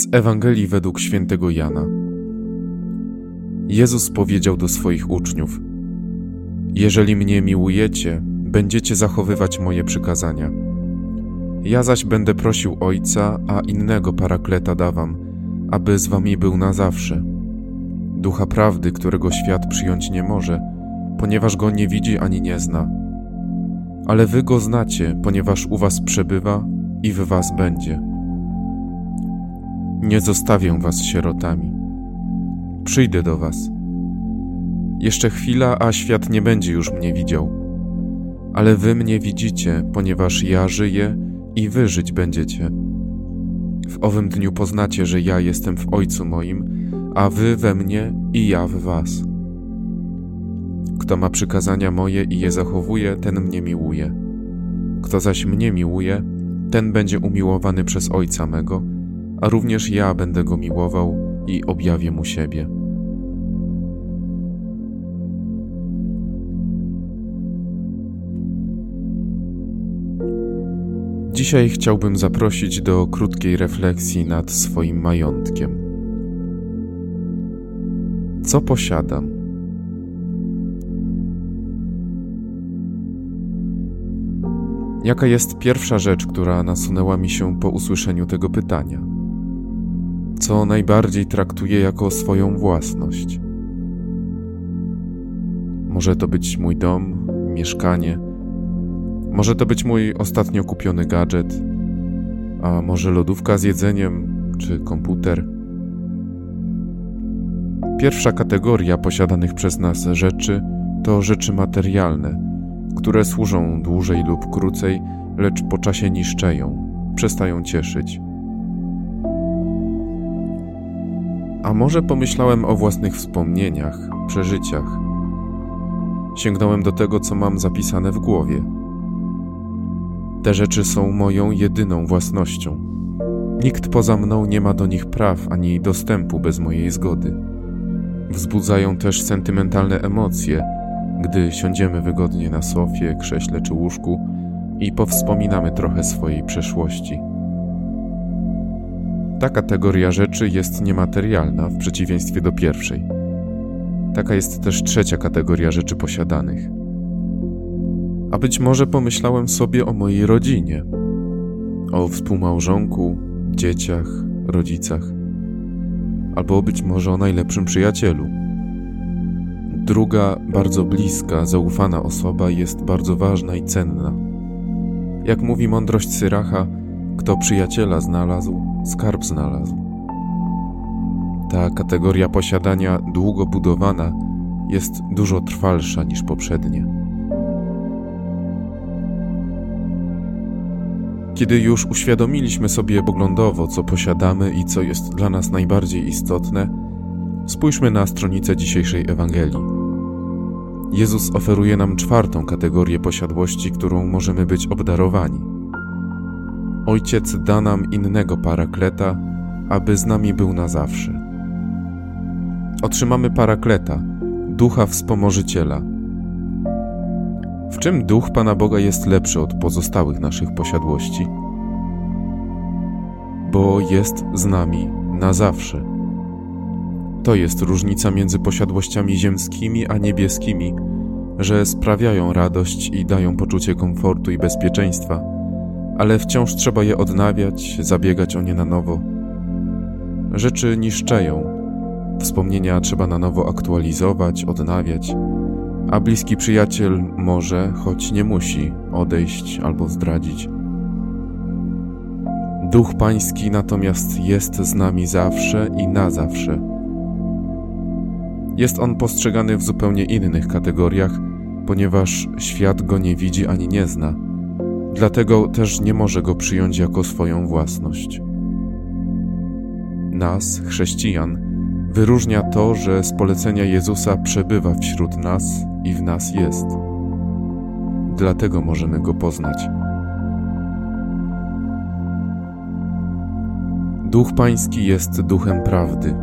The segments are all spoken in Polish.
Z Ewangelii według świętego Jana. Jezus powiedział do swoich uczniów: Jeżeli mnie miłujecie, będziecie zachowywać moje przykazania. Ja zaś będę prosił Ojca, a innego parakleta dawam, aby z wami był na zawsze. Ducha prawdy, którego świat przyjąć nie może, ponieważ go nie widzi ani nie zna. Ale wy go znacie, ponieważ u was przebywa i w was będzie. Nie zostawię was sierotami. Przyjdę do was. Jeszcze chwila, a świat nie będzie już mnie widział. Ale wy mnie widzicie, ponieważ ja żyję i wy żyć będziecie. W owym dniu poznacie, że ja jestem w Ojcu moim, a wy we mnie i ja w was. Kto ma przykazania moje i je zachowuje, ten mnie miłuje. Kto zaś mnie miłuje, ten będzie umiłowany przez Ojca mego, a również ja będę go miłował i objawię mu siebie. Dzisiaj chciałbym zaprosić do krótkiej refleksji nad swoim majątkiem. Co posiadam? Jaka jest pierwsza rzecz, która nasunęła mi się po usłyszeniu tego pytania? Co najbardziej traktuję jako swoją własność? Może to być mój dom, mieszkanie, może to być mój ostatnio kupiony gadżet, a może lodówka z jedzeniem czy komputer. Pierwsza kategoria posiadanych przez nas rzeczy to rzeczy materialne, które służą dłużej lub krócej, lecz po czasie niszczeją, przestają cieszyć. A może pomyślałem o własnych wspomnieniach, przeżyciach. Sięgnąłem do tego, co mam zapisane w głowie te rzeczy są moją jedyną własnością. Nikt poza mną nie ma do nich praw ani dostępu bez mojej zgody. Wzbudzają też sentymentalne emocje, gdy siądziemy wygodnie na sofie, krześle czy łóżku i powspominamy trochę swojej przeszłości. Ta kategoria rzeczy jest niematerialna w przeciwieństwie do pierwszej. Taka jest też trzecia kategoria rzeczy posiadanych a być może pomyślałem sobie o mojej rodzinie, o współmałżonku, dzieciach, rodzicach, albo być może o najlepszym przyjacielu. Druga, bardzo bliska, zaufana osoba jest bardzo ważna i cenna. Jak mówi mądrość Syracha, kto przyjaciela znalazł, skarb znalazł. Ta kategoria posiadania długo budowana jest dużo trwalsza niż poprzednie. Kiedy już uświadomiliśmy sobie poglądowo, co posiadamy i co jest dla nas najbardziej istotne, spójrzmy na stronicę dzisiejszej Ewangelii. Jezus oferuje nam czwartą kategorię posiadłości, którą możemy być obdarowani. Ojciec da nam innego parakleta, aby z nami był na zawsze. Otrzymamy parakleta, ducha wspomożyciela, w czym duch Pana Boga jest lepszy od pozostałych naszych posiadłości? Bo jest z nami na zawsze. To jest różnica między posiadłościami ziemskimi a niebieskimi, że sprawiają radość i dają poczucie komfortu i bezpieczeństwa, ale wciąż trzeba je odnawiać, zabiegać o nie na nowo. Rzeczy niszczeją, wspomnienia trzeba na nowo aktualizować, odnawiać a bliski przyjaciel może, choć nie musi, odejść albo zdradzić. Duch Pański natomiast jest z nami zawsze i na zawsze. Jest on postrzegany w zupełnie innych kategoriach, ponieważ świat go nie widzi ani nie zna, dlatego też nie może go przyjąć jako swoją własność. Nas, chrześcijan, Wyróżnia to, że z polecenia Jezusa przebywa wśród nas i w nas jest. Dlatego możemy go poznać. Duch Pański jest duchem prawdy.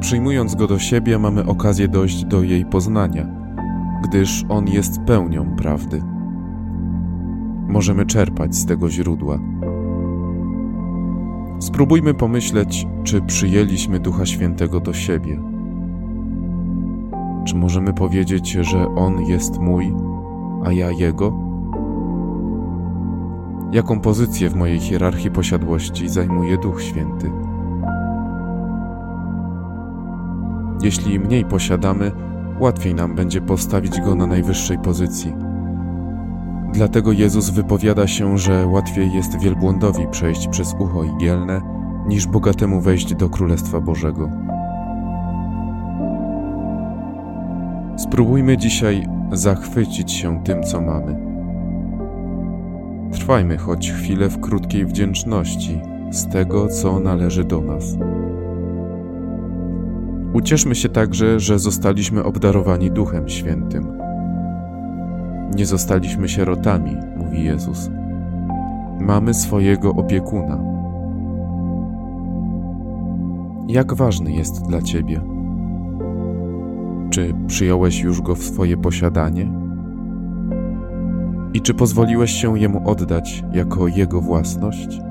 Przyjmując go do siebie, mamy okazję dojść do jej poznania, gdyż on jest pełnią prawdy. Możemy czerpać z tego źródła. Spróbujmy pomyśleć, czy przyjęliśmy Ducha Świętego do siebie. Czy możemy powiedzieć, że On jest mój, a ja Jego? Jaką pozycję w mojej hierarchii posiadłości zajmuje Duch Święty? Jeśli mniej posiadamy, łatwiej nam będzie postawić Go na najwyższej pozycji. Dlatego Jezus wypowiada się, że łatwiej jest wielbłądowi przejść przez ucho igielne, niż bogatemu wejść do Królestwa Bożego. Spróbujmy dzisiaj zachwycić się tym, co mamy. Trwajmy choć chwilę w krótkiej wdzięczności z tego, co należy do nas. Ucieszmy się także, że zostaliśmy obdarowani Duchem Świętym. Nie zostaliśmy sierotami, mówi Jezus. Mamy swojego opiekuna. Jak ważny jest dla Ciebie? Czy przyjąłeś już go w swoje posiadanie? I czy pozwoliłeś się jemu oddać jako jego własność?